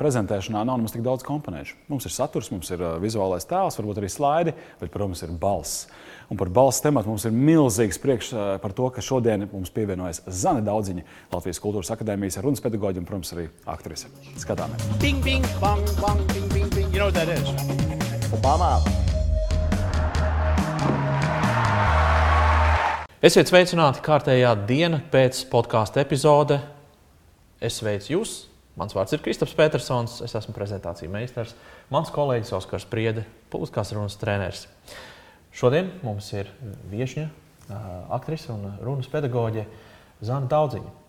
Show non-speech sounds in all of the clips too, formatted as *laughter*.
prezentēšanā nav nemaz tik daudz komponentu. Mums ir saturs, mums ir vizuālais tēls, varbūt arī slaidi, bet, protams, ir balss. Un par balss tematu mums ir milzīgs prieks par to, ka šodien mums pievienojas Zana Daudziņa, Latvijas Kultūras Akadēmijas runas pedagoģa un, protams, arī aktrise. Skatāmies! Bing, bing, bang, bang, bing, bing, bing. You know what that is? Obama. Esiet sveicināti kārtējā diena pēc podkāstu epizode. Es sveicu jūs. Mans vārds ir Kristaps Petersons. Es esmu prezentāciju meistars. Mans kolēģis Oskars Priede, publiskās runas treneris. Šodien mums ir viesņa, aktrise un runas pedagoģe Zana Daudziņa.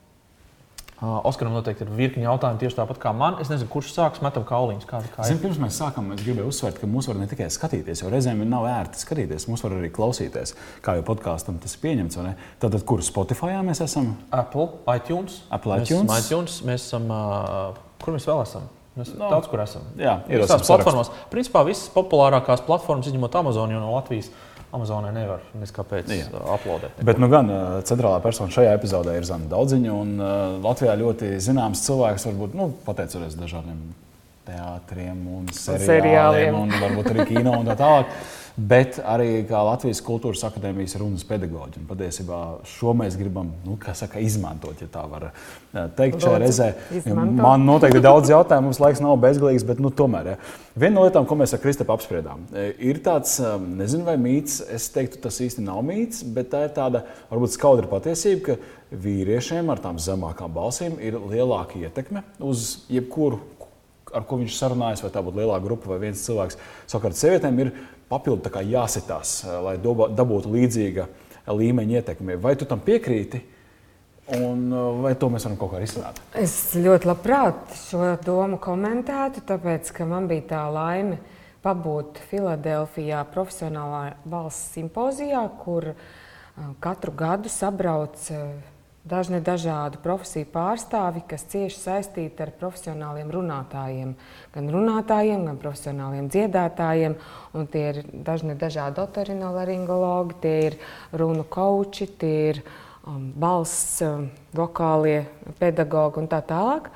Oskaram noteikti ir virkni jautājumu tieši tāpat kā man. Es nezinu, kurš sāks metam kauliņus. Kā, kā Zin, pirms mēs sākam, es gribēju uzsvērt, ka mūs var ne tikai skatīties, jo reizēm nav ērti skatīties, mūs var arī klausīties. Kā jau podkāstam tas ir pieņemts. Tad, kur Spotify mēs esam? Apple, iTunes. Apple iTunes. Mēs, iTunes, mēs esam, uh, kur mēs vēl esam? Mēs no. daudz kur esam. Jā, ir tās platformās. Principā visas populārākās platformas, izņemot Amazon, jo no Latvijas Amazonē nevar neskāpēc uploadēt. Bet nu, gan centrālā persona šajā epizodē ir Zana Daudziņa. Un, uh, Latvijā ļoti zināms cilvēks, varbūt nu, pateicoties dažādiem teātriem un seriāliem, seriāliem. un varbūt arī kino un tā tālāk bet arī kā Latvijas Kultūras Akadēmijas runas pedagoģi. Un patiesībā šo mēs gribam nu, saka, izmantot, ja tā var eh, teikt, šajā reizē. Man noteikti ir daudz jautājumu, mums laiks nav bezgalīgs, bet nu, tomēr. Ja. Viena no lietām, ko mēs ar Kristapu apspriedām, eh, ir tāds, eh, nezinu, vai mīts, es teiktu, tas īsti nav mīts, bet tā ir tāda varbūt skaudra patiesība, ka vīriešiem ar tām zemākām balsīm ir lielāka ietekme uz jebkuru ar ko viņš sarunājas, vai tā būtu lielāka grupa vai viens cilvēks. Savukārt, sievietēm ir papildu jāsitās, eh, lai dabūtu līdzīga līmeņa ietekmi. Vai tu tam piekrīti? Un eh, vai to mēs varam kaut kā risināt? Es ļoti labprāt šo domu komentētu, tāpēc ka man bija tā laime pabūt Filadelfijā profesionālā balss simpozijā, kur eh, katru gadu sabrauc dažni dažādu profesiju pārstāvi, kas cieši saistīti ar profesionāliem runātājiem. Gan runātājiem, gan profesionāliem dziedātājiem. Un tie ir dažni dažādi otorinolaringologi, tie ir runu koči, tie ir um, balss, um, vokālie pedagogi un tā tālāk.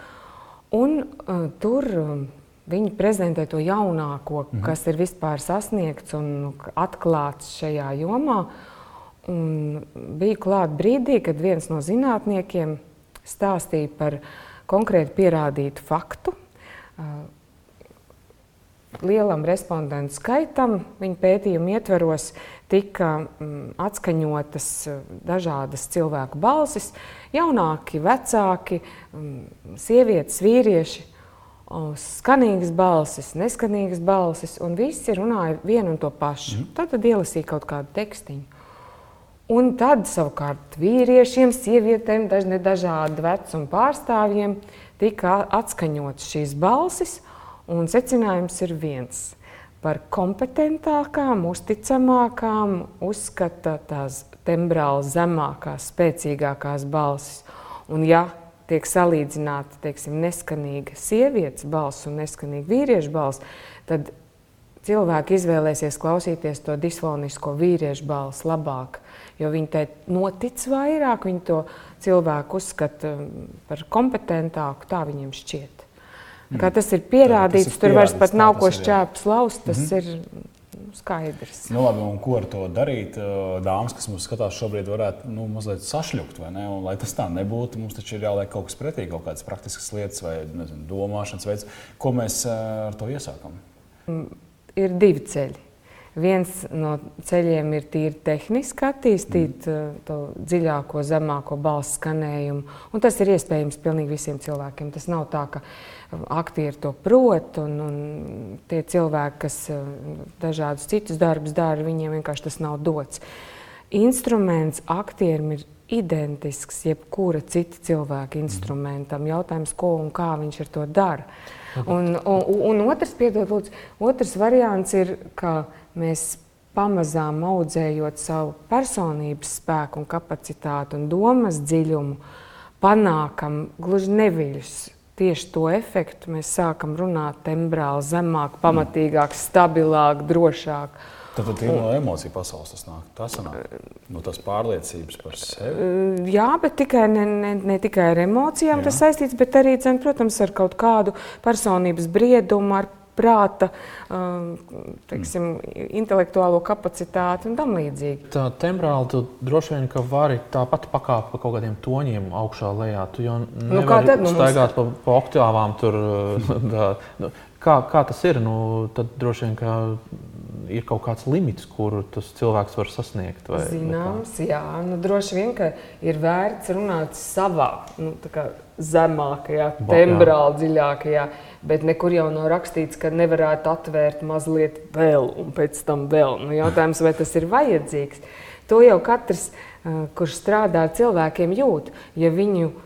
Un uh, tur um, viņi prezentē to jaunāko, mhm. kas ir vispār sasniegts un atklāts šajā jomā. Uh, Un bija klāt brīdī, kad viens no zinātniekiem stāstīja par konkrēti pierādītu faktu. Lielam respondentu skaitam viņa pētījuma ietveros tika mm, atskaņotas dažādas cilvēku balsis, jaunāki, vecāki, mm, sievietes, vīrieši, skanīgas balsis, neskanīgas balsis, un visi runāja vienu un to pašu. Mm. Tad, tad ielasīja kaut kādu tekstiņu. Un tad savukārt vīriešiem, sievietēm, dažne dažādu vecumu pārstāvjiem tika atskaņotas šīs balsis, un secinājums ir viens. Par kompetentākām, uzticamākām uzskata tās tembrāli zemākās, spēcīgākās balsis. Un ja tiek salīdzināta teiksim, neskanīga sievietes balss un neskanīga vīriešu balss, tad cilvēki izvēlēsies klausīties to disfonisko vīriešu balsi labāk jo viņi tai notic vairāk, viņi to cilvēku uzskata um, par kompetentāku, tā viņiem šķiet. Mm. Kā tas ir pierādīts, tas ir tur vairs pat nav ko šķēpes laust, tas mm -hmm. ir skaidrs. Nu, labi, un ko ar to darīt? Dāmas, kas mums skatās šobrīd, varētu nu, mazliet sašļukt, vai ne? Un, lai tas tā nebūtu, mums taču ir jāliek kaut kas pretī, kaut kādas praktiskas lietas vai nezinu, domāšanas veids. Ko mēs ar to iesākam? Ir divi ceļi. Viens no ceļiem ir tīri tehniski attīstīt mm. to dziļāko, zemāko balss skanējumu. Un tas ir iespējams pilnīgi visiem cilvēkiem. Tas nav tā, ka uh, aktieri to prot, un, un tie cilvēki, kas uh, dažādus citus darbus dara, viņiem vienkārši tas nav dots. Instruments aktierim ir identisks jebkura cita cilvēka instrumentam. Jautājums, ko un kā viņš ar to dara. Un, un, un otrs, piedod, lūdzu, otrs variants ir, ka mēs pamazām audzējot savu personības spēku un kapacitāti un domas dziļumu, panākam gluži neviļus. Tieši to efektu mēs sākam runāt tembrāli, zemāk, pamatīgāk, stabilāk, drošāk. Tad, tad ir no emociju pasaules tas nāk. Tas nāk no tās pārliecības par sevi. Jā, bet tikai ne, ne, ne tikai ar emocijām Jā. tas saistīts, bet arī, dzen, protams, ar kaut kādu personības briedumu, ar prāta, um, teiksim, intelektuālo kapacitāti un tam līdzīgi. Tā tembrāli tu droši vien ka vari tāpat pakāpt pa kaut kādiem toņiem augšā lejā. Tu jau Nu, kā tad, nu, mums- staigāt pa, pa oktāvām tur. *laughs* Tā, nu, kā, kā tas ir? Nu, tad droši vien ka ir kaut kāds limits, kuru tas cilvēks var sasniegt. Vai, vai? Zināms, jā, nu, droši vien, ka ir vērts runāt savā nu, zemākajā, tembrāli dziļākajā, bet nekur jau nav rakstīts, ka nevarētu atvērt mazliet vēl un pēc tam vēl. Nu, jautājums, vai tas ir vajadzīgs? To jau katrs, uh, kurš strādā ar cilvēkiem, jūt. Ja viņu uh,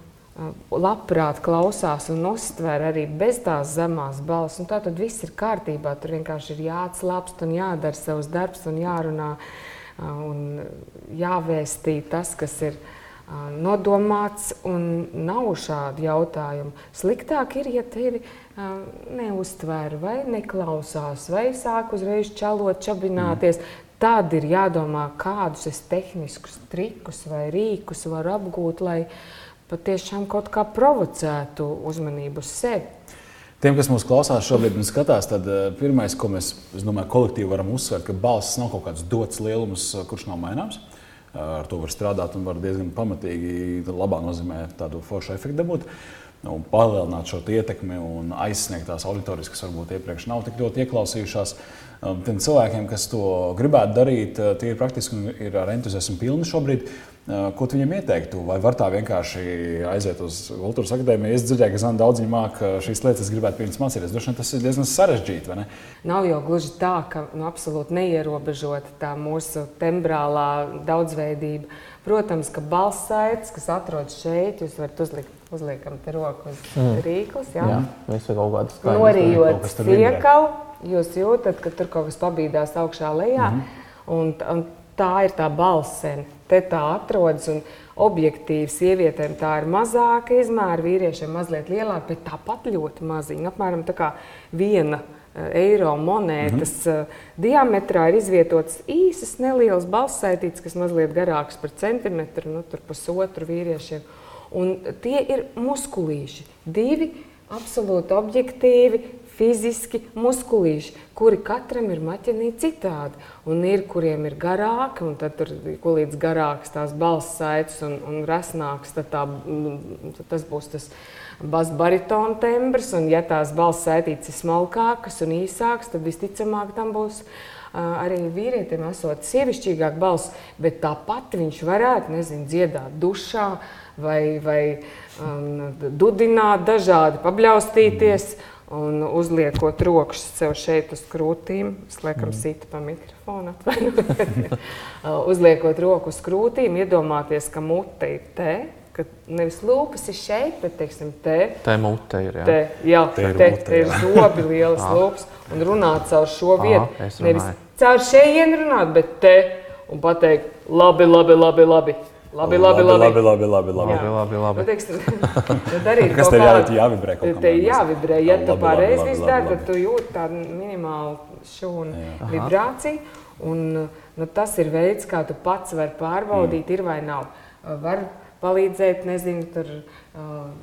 labprāt klausās un uztver arī bez tās zemās balss, un tā tad viss ir kārtībā. Tur vienkārši ir jāatslābst un jādara savs darbs un jārunā uh, un jāvēstī tas, kas ir nodomāts, un nav šādu jautājumu. Sliktāk ir, ja tevi neuztver vai neklausās, vai sāk uzreiz čalot, čabināties. Tad ir jādomā, kādus es tehniskus trikus vai rīkus varu apgūt, lai patiešām kaut kā provocētu uzmanību uz sevi. Tiem, kas mūs klausās šobrīd un skatās, tad eh, pirmais, ko mēs domāju, kolektīvi varam uzsvērt, ka balss nav kaut kāds dots lielums, eh, kurš nav maināms. Eh, Ar to var strādāt un var diezgan pamatīgi, labā nozīmē, tādu foršu efektu dabūt. Un palielināt šo ietekmi un aizsniegt tās auditorijas, kas varbūt iepriekš nav tik ļoti ieklausījušās. Um, Tiem cilvēkiem, kas to gribētu darīt, tie ir praktiski un ir ar entuziasmu pilni šobrīd. Eh, Ko tu viņiem ieteiktu? Vai var tā vienkārši aiziet uz kultūras akadēmiju? Es dzirdēju, ka Zana daudziņi māca šīs lietas, es gribētu pirms mācīties. Droši vien tas ir diezgan sarežģīti, vai ne? Nav jau gluži tā, ka nu, absolūti neierobežota tā mūsu tembrālā daudzveidība. Protams, ka balss saites, kas atrodas šeit, jūs varat uzlikt, uzliekam te roku uz mm. rīkles. Jā. Jā, viss ir kaut skaidrs. kaut Norijot stiekalu, jūs jūtat, ka tur kaut kas pabīdās augšā lejā. Mm -hmm. un, un tā ir tā balsene. Te tā atrodas. Un objektīvi sievietēm tā ir mazāka izmēra, vīriešiem mazliet lielāka, bet tāpat ļoti maziņa. Apmēram tā kā viena eh, eiro monētas mm -hmm. diametrā ir izvietotas īsas, nelielas balsaitītes, kas mazliet garākas par centimetru, nu, tur pusotru vīriešiem. Un tie ir muskulīši. Divi absolūti objektīvi, fiziski muskulīši, kuri katram ir maķenī citādi. Un ir, kuriem ir garāki, un tad tur ko līdz garāks tās balss saites un, un resnāks, tad, tā, mm, tad tas būs tas bas baritona tembrs. Un ja tās balss saitītes ir smalkākas un īsākas, tad visticamāk tam būs arī vīrietim esot sievišķīgāk balss, bet tāpat viņš varētu, nezinu, dziedāt dušā vai, vai um, dudināt dažādi, pabļaustīties. Un uzliekot rokas sev šeit uz krūtīm, slēdzam sīti pa mikrofonu. atvainojiet. *laughs* Uzliekot roku uz krūtīm, iedomāties, ka mute ir te, ka nevis lūpas ir šeit, bet teiksim, te. Tā mute ir. Jā. Te, jā, Te te, ir te, mute, te ir zobi, lielas *laughs* lūpas, un runāt caur šo Ā, vietu. es Nevis caur šejienu runāt, bet te un pateikt, labi, labi, labi. labi. Labi, labi, labi. labi, labi, labi, labi. Labi, labi, labi. Nu, teiksim, tad *laughs* arī Kas kaut tev kāda- jāvibrē- kaut kam Te jāvibrē. Ja Labi, tu labi, pareizi labi, viss labi, dari, labi. tad tu jūti tādu minimālu šūnu vibrāciju. Un, nu, tas ir veids, kā tu pats vari pārbaudīt, Mm. ir vai nav. Var palīdzēt, nezinu, tur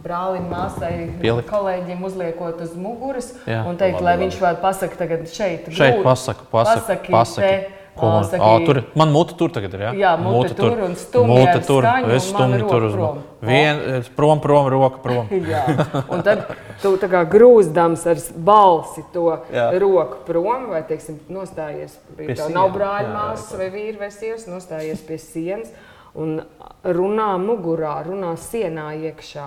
brālim, māsai, Pielikt. kolēģiem uzliekot uz muguras Jā. un teikt, Labi, lai labi. viņš var pasakāt tagad šeit. Šeit grūti. pasaka, pasaka, Pasaki pasaki. te, Ko man, saki- Ā, tur, man mute tur tagad ir. Jā, Jā, mute tur un stumj Mute tur, es stumju tur uz prom. Vien, prom, prom, roka prom. *laughs* Jā, un tad tu tā kā grūzdams ar balsi to Jā. Roku prom, vai teiksim, nostājies pie Pie tā. sienas. Nav brāļa māsas vai vīra vai sievas, nostājies pie sienas un runā mugurā, runā sienā iekšā.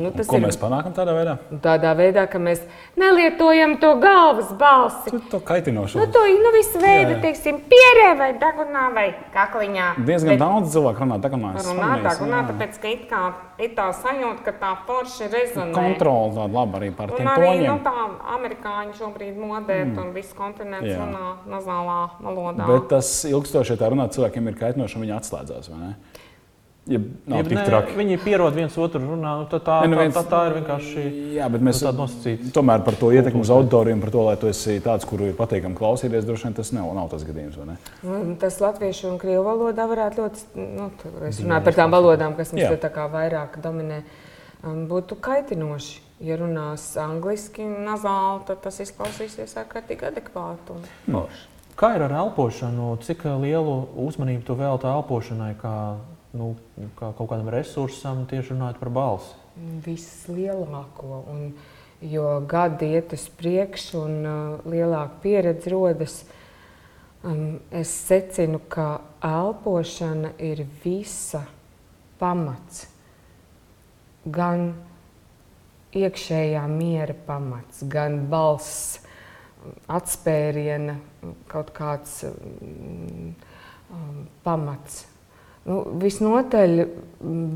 Nu, tas ir mēs panākam tādā veidā? tādā veidā, ka mēs nelietojam to galvas balsi. Tu to kaitinošu. Nu, to nu, visu veidu, Jā, jā. teiksim, pierē vai dagunā vai kakliņā. Diezgan Bet- daudz cilvēku runā mēs Runā tā, runā, tāpēc, ka it kā ir tā sajūta, ka tā forši rezonē. Kontrola tāda laba arī par Un tiem arī nu, toņiem. tā amerikāņi šobrīd modē, mm. un viss kontinents Jā. runā nazālā valodā. Bet tas ilgstoši, tā runā, cilvēkiem ir kaitinoši un viņi atslēdzās. vai ne? Ja nav Jeb tik traki. Viņi pierod viens otru runā, nu, tad tā, Ne, nu tā, viens- tā, tā ir vienkārši Jā, bet mēs nu, nosacīta. tomēr par to ietekmi uz auditoriju, par to, lai tu esi tāds, kuru ir patīkami klausīties, droši vien tas nav, nav tas gadījums. vai ne? Nu, Tas latviešu un krievu valodā varētu ļoti, nu, es runāju par tām valodām, kas mums te tā kā vairāk dominē, um, būtu kaitinoši. Ja runās angliski, nazāli, tad tas izklausīsies ārkārtīgi adekvāti. Un... Forši. Kā ir ar elpošanu? Cik lielu uzmanību tu veltīji elpošanai, kā, nu, kā kaut kādam resursam, tieši runājot par balsi? vislielāko. Un, jo gadi iet uz priekšu un uh, lielāka pieredze rodas, um, es secinu, ka elpošana ir visa pamats. Gan iekšējā miera pamats, gan balss, atspēriena kaut kāds um, um, pamats. Nu, visnotaļ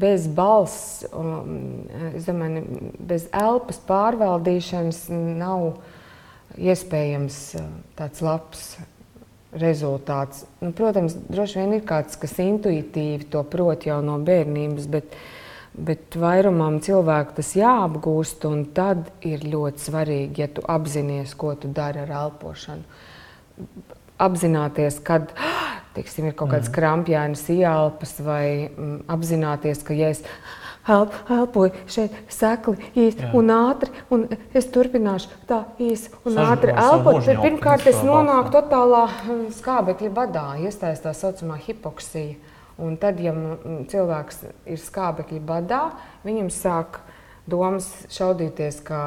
bez balss, um, es domāju, bez elpas pārvaldīšanas nav iespējams uh, tāds labs rezultāts. Nu, protams, droši vien ir kāds, kas intuitīvi to prot jau no bērnības, bet, bet vairumam cilvēku tas jāapgūst, un tad ir ļoti svarīgi, ja tu apzinājies, ko tu dari ar elpošanu. Apzināties, kad teiksim, ir kaut kādas mm. krampjainas ielpas, vai mm, apzināties, ka ja es elp, elpoju šeit sekli īsi un ātri, un es turpināšu tā īsi un Saž- ātri elpot, tad pirmkārt es nonāku totālā mm, skābekļa badā, iestājas tā saucamā hipoksija. Un tad, ja mm, cilvēks ir skābekļa badā, viņam sāk domas šaudīties kā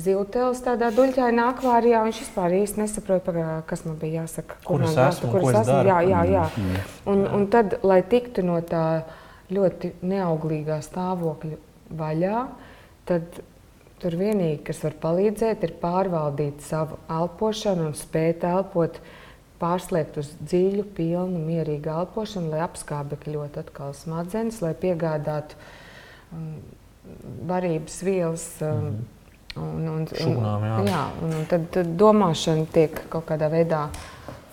zivtelis tādā duļķainā akvārijā. Viņš vispār īsti nesaprot, pagā, kas man bija jāsaka. Kur jāsaka, esmu un kur ko es es esmu. Jā, jā, jā. Un, un tad, lai tiktu no tā ļoti neauglīgā stāvokļa vaļā, tad tur vienīgi, kas var palīdzēt, ir pārvaldīt savu elpošanu un spēt elpot, pārslēgt uz dziļu, pilnu, mierīgu elpošanu, lai apskābekļot atkal smadzenes, lai piegādātu um, varības vielas. Um, Un, un, Šūnām, jā. jā, un, un tad, tad domāšana tiek kaut kādā veidā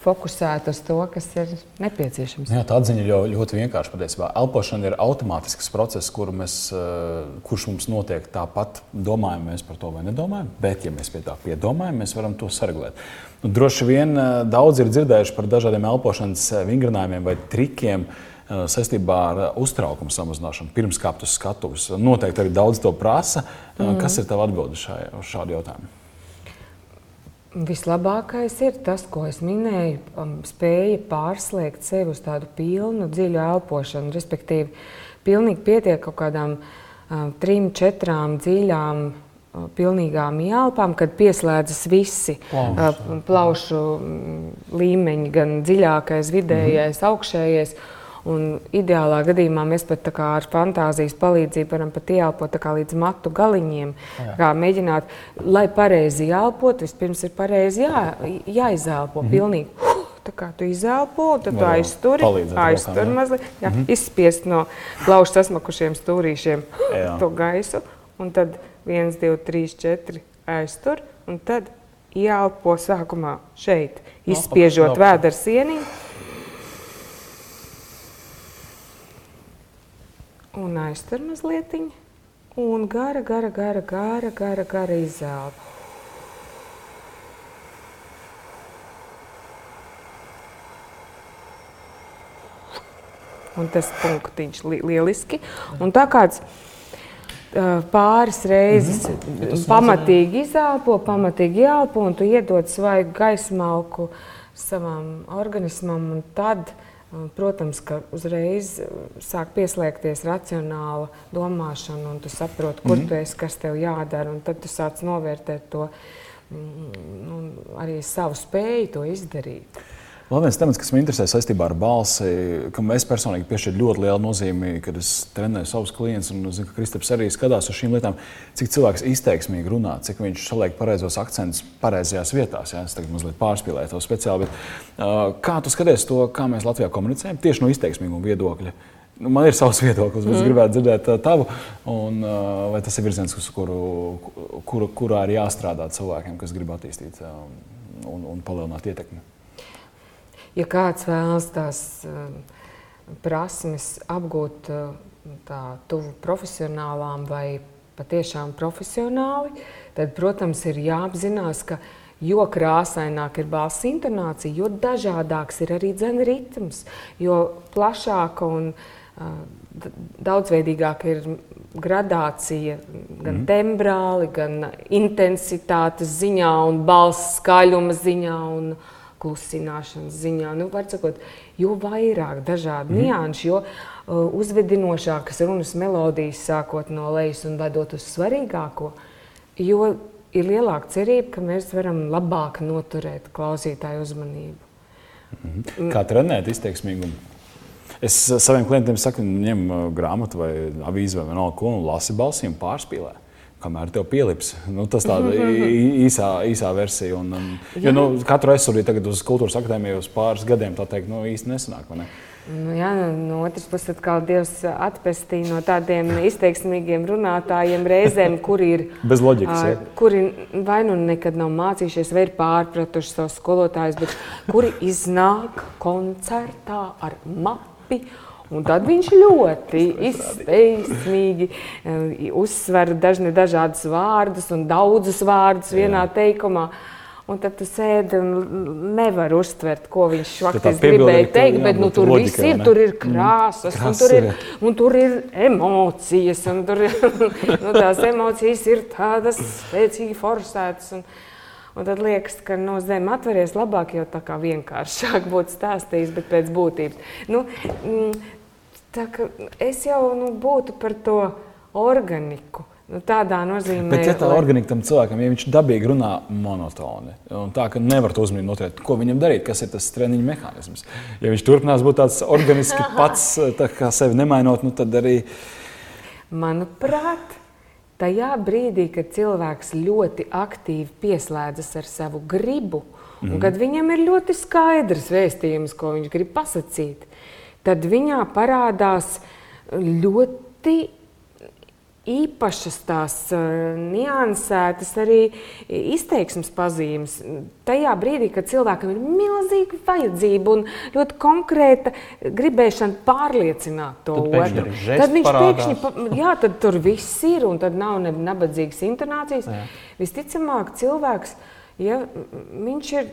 fokusēta uz to, kas ir nepieciešams. Jā, tā atziņa jau ļoti vienkārša. Patiesībā elpošana ir automātisks process, kuru mēs, eh, kurš mums notiek tāpat, domājam mēs par to vai nedomājam. Bet, ja mēs pie tā piedomājam, mēs varam to saregulēt. Nu, droši vien eh, daudz ir dzirdējuši par dažādiem elpošanas eh, vingrinājumiem vai trikiem. eh, Saistībā ar eh, uztraukumu samazināšanu, pirms kāpt uz skatuves. Noteikti arī daudz to prasa. Mm. Kas ir tavs atbilde šai, uz šādu jautājumu? Vislabākais ir tas, ko es minēju, um, spēja pārslēgt sevi uz tādu pilnu, dziļu elpošanu. Respektīvi, pilnīgi pietiek kaut kādām um, trim, četrām dziļām, uh, pilnīgām ielpām, kad pieslēdzas visi uh, plaušu mm, līmeņi, gan dziļākais, vidējais, augšējais. Un ideālā gadījumā mēs pat ar fantāzijas palīdzību varam pat kā līdz matu galiņiem. Kā mēģināt, lai pareizi elpot, vispirms ir pareizi jā, jāizelpo. Mm -hmm. Pilnīgi. Tā kā tu izelpo, tad tu aizturi, palīdzēt aiztur rokām, jā. mazliet, jā, mm -hmm. izspiest no plaušu sasmakušiem stūrīšiem Jā. to gaisu. Un tad viens, divi, trīs, četri aiztur. Un tad ielpo sākumā šeit, izspiežot apakšā. vēdera sieniņu. Un aiztur mazliet. Un gara, gara, gara, gara, gara, gara izelpa. Un tas punktiņš li lieliski. Un tā kāds uh, pāris reizes mm -hmm. pamatīgi izelpo, pamatīgi ielpo, un tu iedod svaigu gaismalku savam organismam. un Tad, uh, protams, ka uzreiz uh, sāk pieslēgties racionāla domāšana, un tu saproti, kur mm tu esi, kas tev jādara. un Tad tu sāc novērtēt to mm, arī savu spēju to izdarīt. Vēl viens temats, kas man interesē saistībā ar balsi, kam es personīgi piešķiru ļoti lielu nozīmi, kad es trenēju savus klientus. Un es zinu, ka Kristaps arī skatās uz šīm lietām, cik cilvēks izteiksmīgi runā, cik viņš saliek pareizos akcentus pareizajās vietās. Jā. Es tagad mazliet pārspīlēju to speciāli. Bet, uh, kā tu skaties to, kā mēs Latvijā komunicējam tieši no izteiksmīguma viedokļa? Nu, man ir savs *laughs* viedoklis, bet es gribētu dzirdēt tavu. Un, vai tas ir virziens, uz kuru, kuru, kurā ir jāstrādā cilvēkiem, kas grib attīstīt un, un palielināt ietekmi? Ja kāds vēlas tās um, prasmes apgūt uh, tā tuvu profesionālām vai patiešām profesionāli, tad, protams, ir jāapzinās, ka jo krāsaināk ir balss intonācija, jo dažādāks ir arī dzene ritms, jo plašāka un uh, daudzveidīgāka ir gradācija gan mm. tembrāli, gan intensitātes ziņā, un balss skaļuma ziņā un klusināšanas ziņā. Nu, sakot, jo vairāk dažādu mm. nianšu, jo uh, uzvedinošākas runas melodijas sākot no lejas un vedot uz svarīgāko, jo ir lielāka cerība, ka mēs varam labāk noturēt klausītāju uzmanību. Mm. Kā trenēt izteiksmīgumu? Es saviem klientiem saku, ņem uh, grāmatu vai avīzi vai vienalga ko un lasi balsīm pārspīlē. Kamēr tev pielips, nu, tas tāda *laughs* īsā, īsā versija. Un, un, jo, nu, katru reizi arī tagad uz kultūras akadēmiju uz pāris gadiem tā teikt, nu, īsti nesanāk. Ne? Nu, jā, nu, no otras puses, atkal Dievs atpestīja no tādiem *laughs* izteiksmīgiem runātājiem, reizēm, kuri ir. Bez loģikas. Ja? Kuri vai nu nekad nav mācījušies, vai ir pārpratuši savus skolotājus, bet kuri iznāk koncertā ar mapu. Un tad viņš ļoti izteiksmīgi uzsver dažne dažādas vārdus un daudzus vārdus vienā teikumā. Un tad tu sēdi un nevar uztvert, ko viņš faktiski gribēja teikt. Bet nu, tur viss ir. Tur ir krāsas, mm, un, tur ir, un tur ir emocijas. Tur ir, *laughs* nu, tās emocijas ir tādas spēcīgi forsētas. Un, Un tad liekas, ka no zemes atveries labāk, jo tā kā vienkāršāk *laughs* būtu stāstījis, bet pēc būtības. Nu, mm, es jau nu, būtu par to organiku. Nu, tādā nozīmē, Bet, ja tā lai... organika tam cilvēkam, ja viņš dabīgi runā monotoni, un tā, ka nevar to uzmanīt noturēt, ko viņam darīt, kas ir tas treniņu mehānisms. Ja viņš turpinās būt tāds organiski *laughs* pats, tā kā sevi nemainot, nu, tad arī. Manuprāt, tajā brīdī, kad cilvēks ļoti aktīvi pieslēdzas ar savu gribu, mm. un mhm. kad viņam ir ļoti skaidrs vēstījums, ko viņš grib pasakīt, tad viņā parādās ļoti īpašas tās uh, niansētas arī izteiksmes pazīmes. Tajā brīdī, kad cilvēkam ir milzīga vajadzība un ļoti konkrēta gribēšana pārliecināt to tad otru, tad viņš parādās. pēkšņi, jā, tad tur viss ir un tad nav ne nabadzīgas intonācijas. Jā. Visticamāk, cilvēks. Ja viņš ir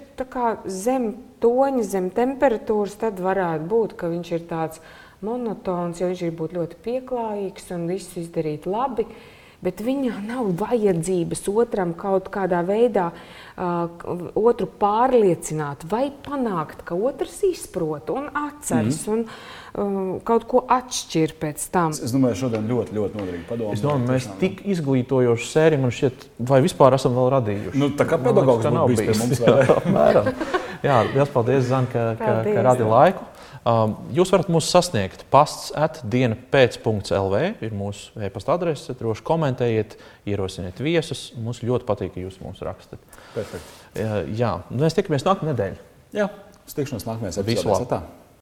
zem toņa, zem temperatūras, tad varētu būt, ka viņš ir tāds uh, monotons, jo viņš ir būt ļoti pieklājīgs un visu izdarīt labi. Bet viņam nav vajadzības otram kaut kādā veidā uh, otru pārliecināt vai panākt, ka otrs izprot un atceras mm. un uh, kaut ko atšķir pēc tam. Es domāju, šodien ļoti, ļoti noderīgi padomāt. Es domāju, mēs tik izglītojošu sēriju man šķiet, vai vispār esam vēl radījuši. Nu, tā kā pedagogs nav bijis pie mums. Jā, *laughs* jā, liels paldies, Zan, ka, ka, ka radi laiku. Um, jūs varat mūs sasniegt pasts atdiena pēc.lv. ir mūsu e-pasta adrese. Droši komentējiet, ierosiniet viesus. Mums ļoti patīk, ka jūs mums rakstat. Perfekt. Jā, jā. mēs tiekamies nākamā nedēļa. Jā, uz tikšanos nākamajā epizodē.